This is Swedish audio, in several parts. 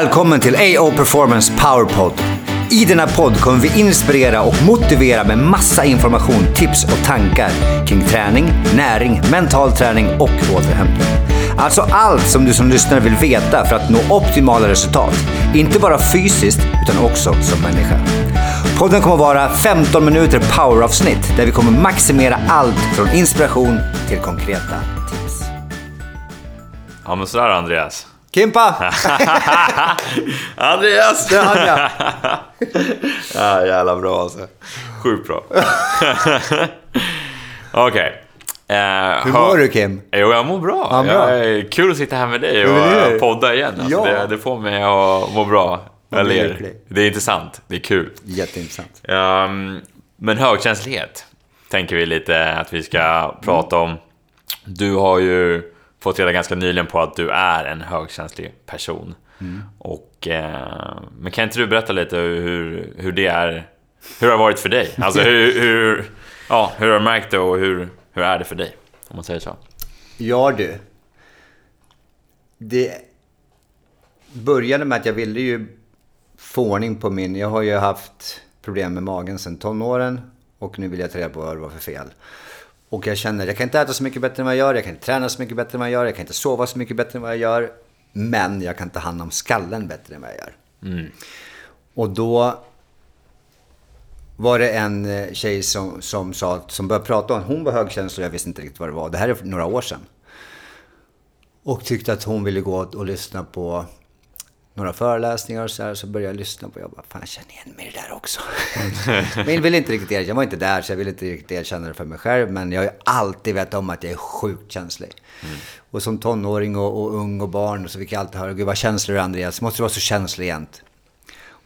Välkommen till AO Performance Powerpod. I denna podd kommer vi inspirera och motivera med massa information, tips och tankar kring träning, näring, mental träning och återhämtning. Alltså allt som du som lyssnare vill veta för att nå optimala resultat. Inte bara fysiskt utan också som människa. Podden kommer vara 15 minuter poweravsnitt där vi kommer maximera allt från inspiration till konkreta tips. Ja men sådär Andreas. Kimpa! Andreas! Det hade jag. ja, jävla bra alltså. Sjukt bra. Okej. Eh, Hur mår du Kim? Jo, jag mår bra. Ja, bra. Jag, kul att sitta här med dig och podda igen. Alltså, Ja. det, det får mig att må bra. Jag ler. Det är intressant. Det är kul. Jätteintressant. Ehm, men högkänslighet tänker vi lite att vi ska prata om. Du har ju fått reda ganska nyligen på att du är en högkänslig person. Och, eh, men kan inte du berätta lite hur, hur det är, hur det har varit för dig? Alltså hur, hur, ja, hur har du märkt det och hur, hur är det för dig? Om man säger så. Ja du. Det började med att jag ville ju få ordning på min... Jag har ju haft problem med magen sedan tonåren och nu vill jag ta reda på vad det var för fel. Och jag känner, jag kan inte äta så mycket bättre än vad jag gör, jag kan inte träna så mycket bättre än vad jag gör, jag kan inte sova så mycket bättre än vad jag gör. Men jag kan ta hand om skallen bättre än vad jag gör. Och då var det en eh, tjej som, som, sa, som började prata om hon var högkänslig och jag visste inte riktigt vad det var. Det här är några år sedan. Och tyckte att hon ville gå och lyssna på några föreläsningar och så här. Så började jag lyssna på. Jag bara, fan jag känner igen mig i det där också. men jag ville inte riktigt erkänna, jag var inte där så jag ville inte riktigt erkänna det för mig själv. Men jag har ju alltid vetat om att jag är sjukt känslig. Och som tonåring och, och ung och barn så fick jag alltid höra, gud vad känslig du är Andreas, måste du vara så känslig jämt?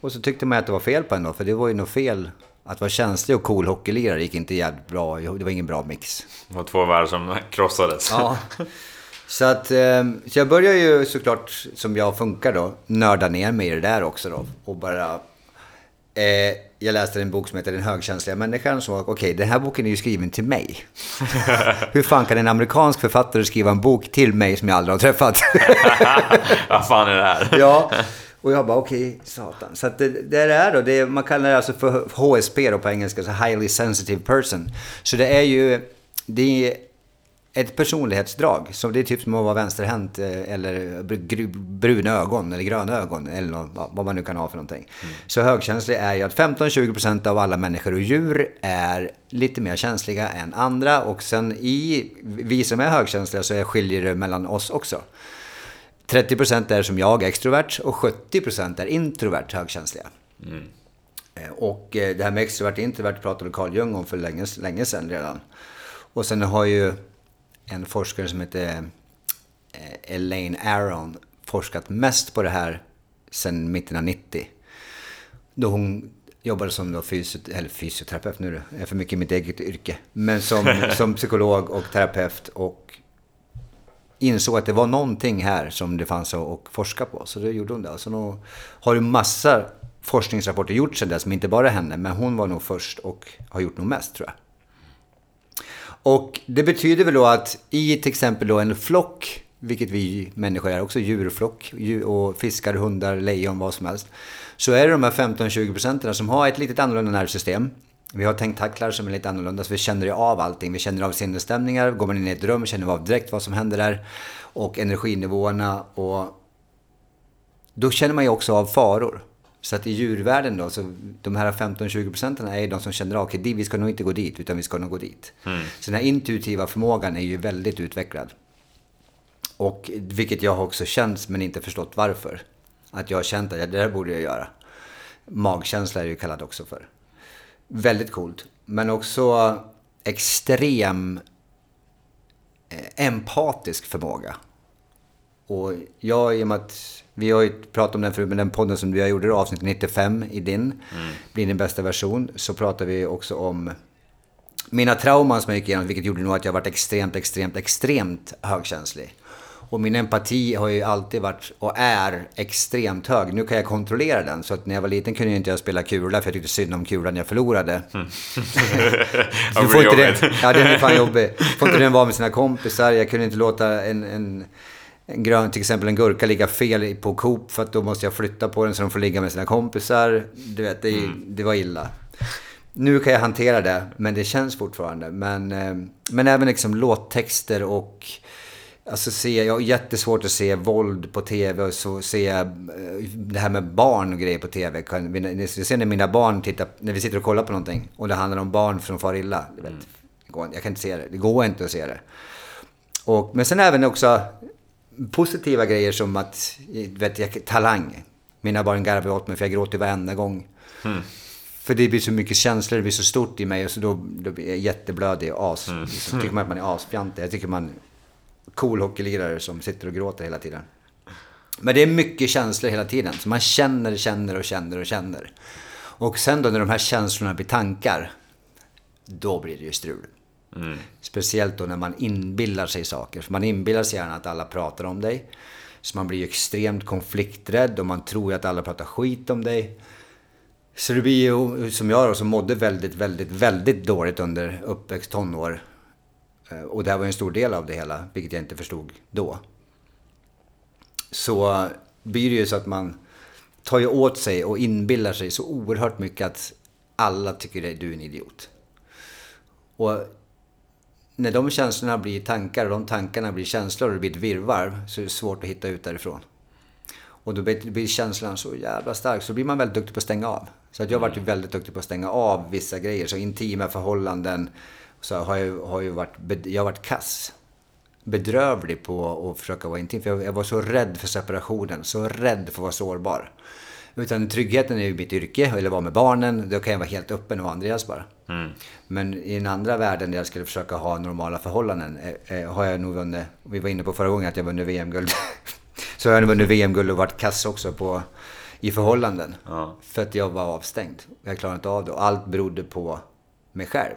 Och så tyckte man att det var fel på en då, för det var ju nog fel. Att vara känslig och cool hockeylirare gick inte jävligt bra. Det var ingen bra mix. Det var två världar som krossades. Ja. Så att, eh, så jag börjar ju såklart, som jag funkar då, nörda ner mig i det där också då. Och bara... Eh, jag läste en bok som heter Den högkänsliga människan. Som var, okej, den här boken är ju skriven till mig. Hur fan kan en amerikansk författare skriva en bok till mig som jag aldrig har träffat? Vad fan är det här? ja. Och jag bara, okej, satan. Så att det, det är då, det man kallar det alltså för HSP då på engelska, så highly sensitive person. Så det är ju, det är ett personlighetsdrag. Så det är typ som att vara vänsterhänt eh, eller br- bruna ögon eller gröna ögon eller vad- man nu kan ha för någonting. Så högkänslig är ju att 15-20% av alla människor och djur är lite mer känsliga än andra. Och sen i, vi som är högkänsliga så skiljer det mellan oss också. 30% är som jag, extrovert, och 70% är introvert högkänsliga. Eh, Och eh, det här med extrovert och introvert pratade Carl Jung om för länge, länge sedan redan. Och sen har ju en forskare som heter eh, Elaine Aron forskat mest på det här sedan mitten av 90. Då hon jobbade som då fysio, eller fysioterapeut, nu är det för mycket i mitt eget yrke. Men som, som psykolog och terapeut och insåg att det var någonting här som det fanns att forska på. Så då gjorde hon det. Så nu har ju massa forskningsrapporter gjorts sedan dess, men inte bara henne. Men hon var nog först och har gjort nog mest tror jag. Och det betyder väl då att i till exempel då en flock, vilket vi människor är, också djurflock, djur och fiskar, hundar, lejon, vad som helst. Så är det de här 15-20 procenten som har ett litet annorlunda nervsystem. Vi har tentaklar som är lite annorlunda, så vi känner ju av allting. Vi känner av sinnesstämningar, går man in i ett rum känner vi av direkt vad som händer där. Och energinivåerna och då känner man ju också av faror. Så att i djurvärlden då, så de här 15-20 procenten är ju de som känner av, okej, vi ska nog inte gå dit, utan vi ska nog gå dit. Så den här intuitiva förmågan är ju väldigt utvecklad. Och vilket jag har också känt, men inte förstått varför. Att jag har känt att det där borde jag göra. Magkänsla är det ju kallat också för. Väldigt coolt. Men också extrem eh, empatisk förmåga. Och jag, i och med att vi har ju pratat om den förut, men den podden som vi gjorde, avsnitt 95 i din, blir din bästa version, så pratar vi också om mina trauman som jag gick igenom, vilket gjorde nog att jag varit extremt, extremt, extremt högkänslig. Och min empati har ju alltid varit och är extremt hög. Nu kan jag kontrollera den. Så att när jag var liten kunde jag inte jag spela kula för jag tyckte synd om kulan jag förlorade. Ja, Du det får inte jobbigt. det. Ja, den är fan jobbig. Får inte den vara med sina kompisar. Jag kunde inte låta en, en, en grön, till exempel en gurka ligga fel på Coop för att då måste jag flytta på den så de får ligga med sina kompisar. Du vet, det, mm. det var illa. Nu kan jag hantera det, men det känns fortfarande. Men, eh, men även liksom låttexter och Alltså se, jag har jättesvårt att se våld på tv och så se jag eh, det här med barn och grejer på tv. Jag ser när mina barn tittar, när vi sitter och kollar på någonting och det handlar om barn som far illa. Mm. Jag kan inte se det, det går inte att se det. Och, men sen även också positiva grejer som att, vet jag, talang. Mina barn garvar åt mig för jag gråter varenda gång. Mm. För det blir så mycket känslor, det blir så stort i mig och så då, då blir jag jätteblödig och as. Mm. Så tycker man att man är asfjantig. Jag tycker man cool hockeylirare som sitter och gråter hela tiden. Men det är mycket känslor hela tiden. Så man känner, känner och känner och känner. Och sen då när de här känslorna blir tankar, då blir det ju strul. Mm. Speciellt då när man inbillar sig saker. För man inbillar sig gärna att alla pratar om dig. Så man blir ju extremt konflikträdd och man tror att alla pratar skit om dig. Så det blir ju som jag då, som mådde väldigt, väldigt, väldigt dåligt under uppväxt tonår. Eh, och det här var en stor del av det hela, vilket jag inte förstod då. Så blir det ju så att man tar ju åt sig och inbillar sig så oerhört mycket att alla tycker att du är en idiot. Och när de känslorna blir tankar och de tankarna blir känslor och det blir ett virrvarr så är det svårt att hitta ut därifrån. Och då blir känslan så jävla stark så blir man väldigt duktig på att stänga av. Så att jag har varit väldigt duktig på att stänga av vissa grejer. Så intima förhållanden, så har jag, har ju varit, jag har varit kass. Bedrövlig på att försöka vara intim. För jag, jag var så rädd för separationen, så rädd för att vara sårbar. Utan tryggheten är ju mitt yrke, eller vara med barnen. Då kan jag vara helt öppen och vara Andreas bara. Mm. Men i den andra världen där jag skulle försöka ha normala förhållanden eh, eh har jag nog vunnit, vi var inne på förra gången att jag vunnit VM-guld. så har jag vunnit VM-guld och varit kass också på, i förhållanden. Ja. För att jag var avstängd. Jag klarade inte av det. Och allt berodde på mig själv.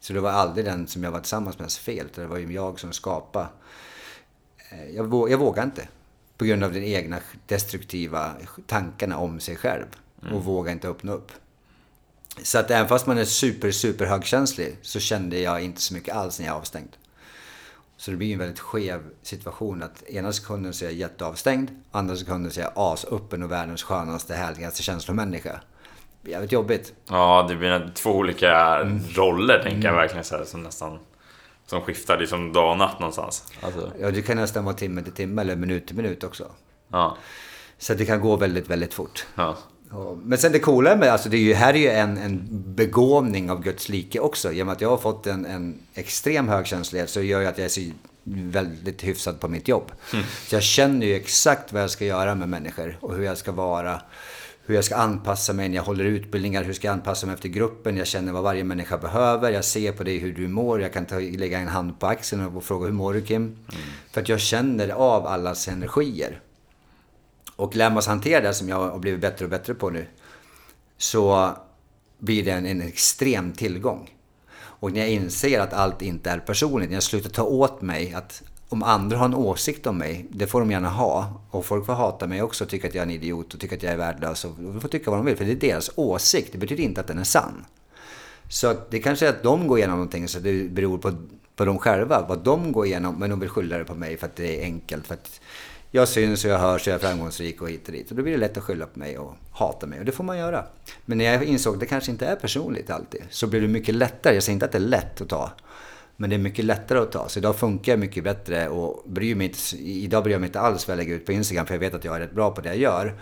Så det var aldrig den som jag var tillsammans med fel. Det var ju jag som skapade. Eh, jag, våg, jag vågade inte. På grund av den egna destruktiva tankarna om sig själv. Mm. Och vågade inte öppna upp. Så att även fast man är super, super högkänslig så kände jag inte så mycket alls när jag är avstängd. Så det blir en väldigt skev situation att ena sekunden så är jag jätteavstängd, andra sekunden så är jag asöppen och världens skönaste, härligaste känslomänniska jävligt jobbigt. Ja, det blir två olika mm. roller tänker mm. jag verkligen så här, som nästan som skiftar liksom dag och natt någonstans. Alltså. Ja, det kan nästan vara timme till timme eller minut till minut också. Ja. Så det kan gå väldigt, väldigt fort. Ja. Men sen det coola med, alltså det är ju, här är ju en, en begåvning av Guds like också. Genom att jag har fått en, en extrem högkänslighet så gör ju att jag är så väldigt hyfsad på mitt jobb. Mm. Så jag känner ju exakt vad jag ska göra med människor och hur jag ska vara hur jag ska anpassa mig när jag håller utbildningar, hur ska jag anpassa mig efter gruppen, jag känner vad varje människa behöver, jag ser på dig hur du mår, jag kan ta, lägga en hand på axeln och fråga hur mår du Kim? Mm. För att jag känner av allas energier. Och lär man sig hantera det som jag har blivit bättre och bättre på nu, så blir det en, en extrem tillgång. Och när jag inser att allt inte är personligt, när jag slutar ta åt mig att om andra har en åsikt om mig, det får de gärna ha. Och folk får hata mig också och tycka att jag är en idiot och tycka att jag är värdelös. Och de får tycka vad de vill, för det är deras åsikt. Det betyder inte att den är sann. Så det kanske är att de går igenom någonting så det beror på, på dem själva, vad de går igenom. Men de vill skylla det på mig för att det är enkelt. För att jag syns och jag hörs och jag är framgångsrik och hit och dit. Och då blir det lätt att skylla på mig och hata mig. Och det får man göra. Men när jag insåg att det kanske inte är personligt alltid, så blir det mycket lättare. Jag säger inte att det är lätt att ta. Men det är mycket lättare att ta. Så idag funkar jag mycket bättre och bryr mig inte, idag bryr jag mig inte alls vad jag lägger ut på Instagram för jag vet att jag är rätt bra på det jag gör.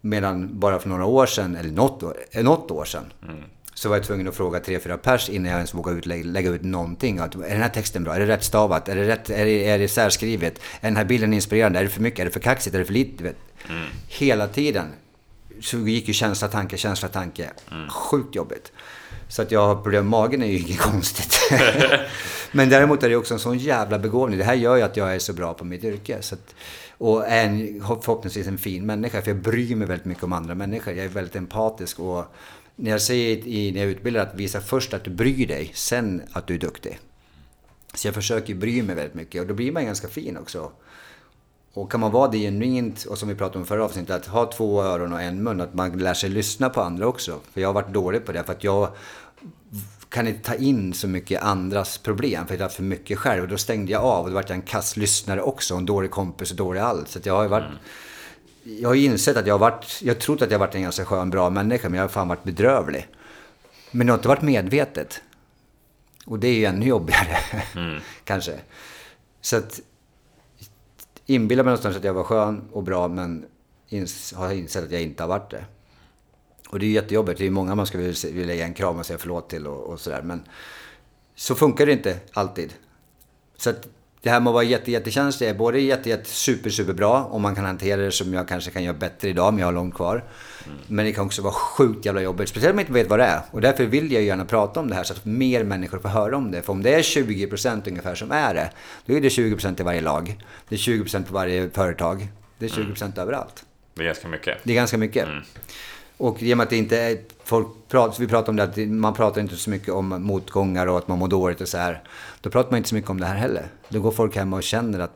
Medan bara för några år sedan, eller något år, eh, något år sedan, mm. så var jag tvungen att fråga tre, fyra pers innan jag ens vågade ut, lägga, lägga ut någonting. Att, är den här texten bra? Är det rätt stavat? Är det, rätt, är det, är det särskrivet? Är den här bilden inspirerande? Är det för mycket? Är det för kaxigt? Är det för lite? Mm. Hela tiden så gick ju känsla, tanke, känsla, tanke. Mm. Sjukt jobbigt. Så att jag har problem med magen är ju inget konstigt. Men däremot är det också en sån jävla begåvning. Det här gör ju att jag är så bra på mitt yrke. Så att, och är en, förhoppningsvis en fin människa. För jag bryr mig väldigt mycket om andra människor. Jag är väldigt empatisk. Och när jag säger i, när jag utbildar att visa först att du bryr dig, sen att du är duktig. Så jag försöker bry mig väldigt mycket och då blir man ganska fin också. Och kan man vara det genuint, och som vi pratade om förra avsnittet, att ha två öron och en mun, att man lär sig lyssna på andra också. För jag har varit dålig på det, för att jag kan inte ta in så mycket andras problem för jag har haft för mycket själv. Och då stängde jag av och då vart jag en kass lyssnare också. En dålig kompis och dålig allt. Så jag har ju varit... Mm. Jag har ju insett att jag har varit... Jag har trott att jag har varit en ganska skön, bra människa. Men jag har fan varit bedrövlig. Men det har inte varit medvetet. Och det är ju ännu jobbigare. Kanske. Så att... Inbillar mig någonstans att jag var skön och bra men ins- har insett att jag inte har varit det. Och det är jättejobbigt. Det är många man skulle vilja ge en kram och säga förlåt till och, och sådär. Men så funkar det inte alltid. Så att det här med att vara jätte, jättekänslig är både jätte, jätte, super, super bra om man kan hantera det som jag kanske kan göra bättre idag, men jag har långt kvar. Men det kan också vara sjukt jävla jobbigt, speciellt om man inte vet vad det är. Och därför vill jag gärna prata om det här så att mer människor får höra om det. För om det är 20% ungefär som är det, då är det 20% i varje lag. Det är 20% på varje företag. Det är 20% överallt. Det är ganska mycket. Det är ganska mycket. Och i och med att det inte är... Folk pratar, vi pratar om det att man pratar inte så mycket om motgångar och att man mår dåligt och så här. Då pratar man inte så mycket om det här heller. Då går folk hem och känner att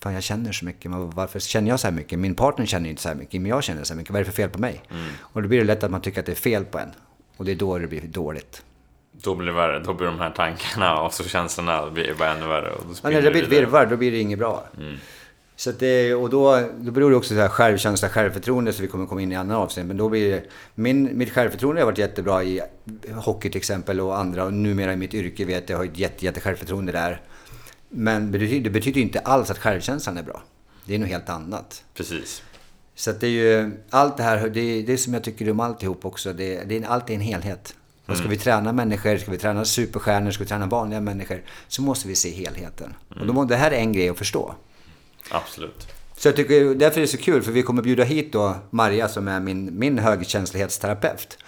Fan jag känner så mycket, men varför känner jag så här mycket? Min partner känner inte så här mycket, men jag känner så här mycket. Vad är det för fel på mig? Och då blir det lätt att man tycker att det är fel på en. Och det är då det blir dåligt. Då blir det värre. Då blir de här tankarna och så känslorna blir bara ännu värre. Och då Ja, när det blir ett virrvarr, då blir det inget bra. Så att det, och då, då beror det också på självkänsla, självförtroende, så vi kommer komma in i andra avseenden. Men då blir det, min, mitt självförtroende har varit jättebra i hockey till exempel och andra. Och numera i mitt yrke vet jag, jag har ett jätte, jätte självförtroende där. Men det betyder, det betyder inte alls att självkänslan är bra. Det är något helt annat. Precis. Så att det är ju, allt det här, det är det som jag tycker om alltihop också. Det, det är alltid en helhet. Och ska vi träna människor, ska vi träna superstjärnor, ska vi träna vanliga människor, så måste vi se helheten. Och då, må- det här är en grej att förstå. Absolut. Så jag tycker därför är det så kul, för vi kommer bjuda hit då Maria som är min, min högkänslighetsterapeut.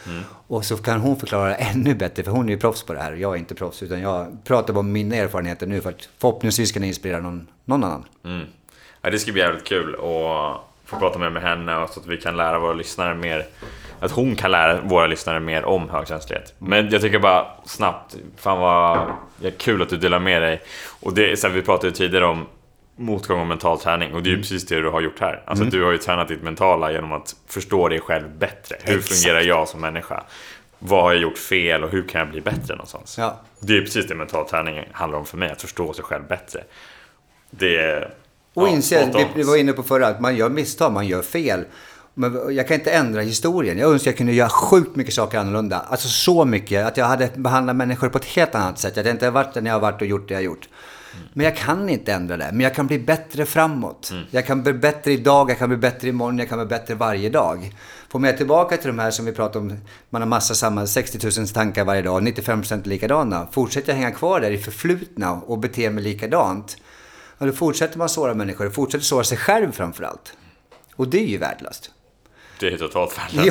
Och så kan hon förklara ännu bättre, för hon är ju proffs på det här. Jag är inte proffs, utan jag pratar bara om mina erfarenheter nu för att förhoppningsvis kunna inspirera någon, någon annan. Mm. Ja, det ska bli jävligt kul att få prata mer med henne och så att vi kan lära våra lyssnare mer. Att hon kan lära våra lyssnare mer om högkänslighet. Men jag tycker bara snabbt, fan vad kul att du delar med dig. Och det så här, vi pratade ju tidigare om motgång och mental träning och det är ju precis det du har gjort här. Alltså du har ju tränat ditt mentala genom att förstå dig själv bättre. Hur Exakt. fungerar jag som människa? Vad har jag gjort fel och hur kan jag bli bättre någonstans? Ja. Det är precis det mental träning handlar om för mig, att förstå sig själv bättre. Det är... Och ja, inse, vi, vi var inne på förra, att man gör misstag, man gör fel. Men jag kan inte ändra historien. Jag önskar jag kunde göra sjukt mycket saker annorlunda. Alltså så mycket. Att jag hade behandlat människor på ett helt annat sätt. Jag inte har varit den jag har varit och gjort det jag har gjort. Men jag kan inte ändra det. Men jag kan bli bättre framåt. Jag kan bli bättre idag, jag kan bli bättre imorgon, jag kan bli bättre varje dag. Får man tillbaka till de här som vi pratar om, man har massa samma, 60 000 tankar varje dag, 95% är likadana. Fortsätter jag hänga kvar där i förflutna och bete mig likadant, då fortsätter man såra människor fortsätter såra sig själv framförallt. Och det är ju värdelöst. Det är totalt värdelöst.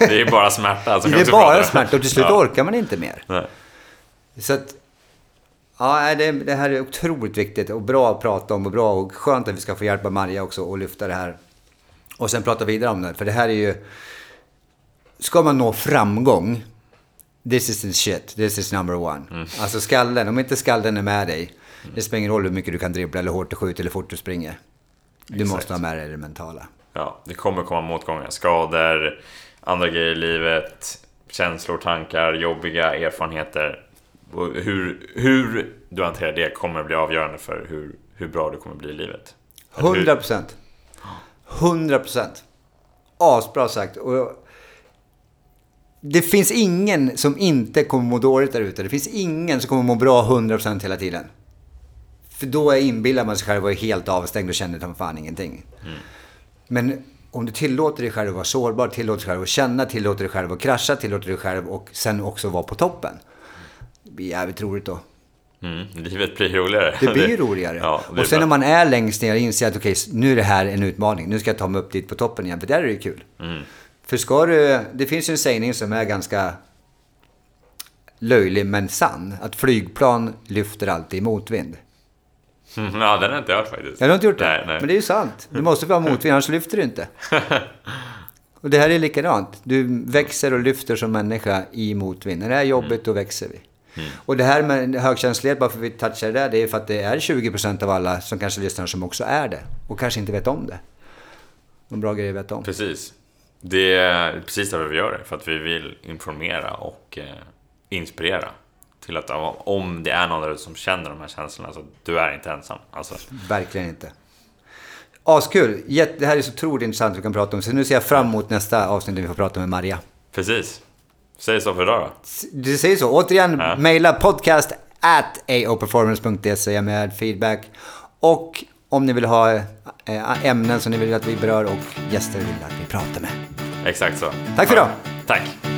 Ja. Det är bara smärta. som Det är bara prata. smärta och till slut Ja. orkar man inte mer. Nej. Så att, ja, det, det här är otroligt viktigt och bra att prata om och bra och skönt att vi ska få hjälpa Maria också och lyfta det här. Och sen prata vidare om det, för det här är ju... Ska man nå framgång, this is the shit, this is number one. Alltså skallen, om inte skallen är med dig, det spelar ingen roll hur mycket du kan dribbla eller hårt du skjuter eller fort du springer. Du Exakt. måste ha med dig det mentala. Ja, det kommer komma motgångar. Skador, andra grejer i livet, känslor, tankar, jobbiga erfarenheter. Hur, hur du hanterar det kommer att bli avgörande för hur, hur bra du kommer bli i livet. Eller hur- 100 procent. 100 procent. Asbra sagt. Och det finns ingen som inte kommer må dåligt där ute. Det finns ingen som kommer må bra 100 procent hela tiden. För då inbillar man sig själv och är helt avstängd och känner fan ingenting. Men om du tillåter dig själv att vara sårbar, tillåter dig själv att känna, tillåter dig själv att krascha, tillåter dig själv och sen också vara på toppen. Det blir jävligt roligt då. Mm, livet blir roligare. Det blir roligare. Ja, det och sen när man är längst ner och inser att okej, nu är det här en utmaning. Nu ska jag ta mig upp dit på toppen igen, för där är det kul. Mm. För ska du... Det finns ju en sägning som är ganska löjlig men sann. Att flygplan lyfter alltid i motvind. Mm, ja, den har jag inte hört faktiskt. Jag har inte gjort det. Nej, nej. Men det är ju sant. Du måste ha motvind, annars lyfter du inte. Och det här är likadant. Du växer och lyfter som människa i motvind. När det är jobbigt, då växer vi. Och det här med högkänslighet, bara för att vi touchar det där, det är för att det är 20% av alla som kanske lyssnar som också är det. Och kanske inte vet om det. En bra grej att veta om. Precis. Det är precis därför vi gör det. För att vi vill informera och eh, inspirera. Till att om det är någon där ute som känner de här känslorna, så du är inte ensam. Alltså, Verkligen inte. Askul! Det här är så otroligt intressant vi kan prata om. Så nu ser jag fram emot nästa avsnitt där vi får prata med Maria. precis. Säg så för idag då. Du säger så. Återigen, Ja. mejla podcast at aoperformance.se med feedback. Och om ni vill ha eh, ämnen som ni vill att vi berör och gäster vill att vi pratar med. Exakt så. Tack för idag. Tack.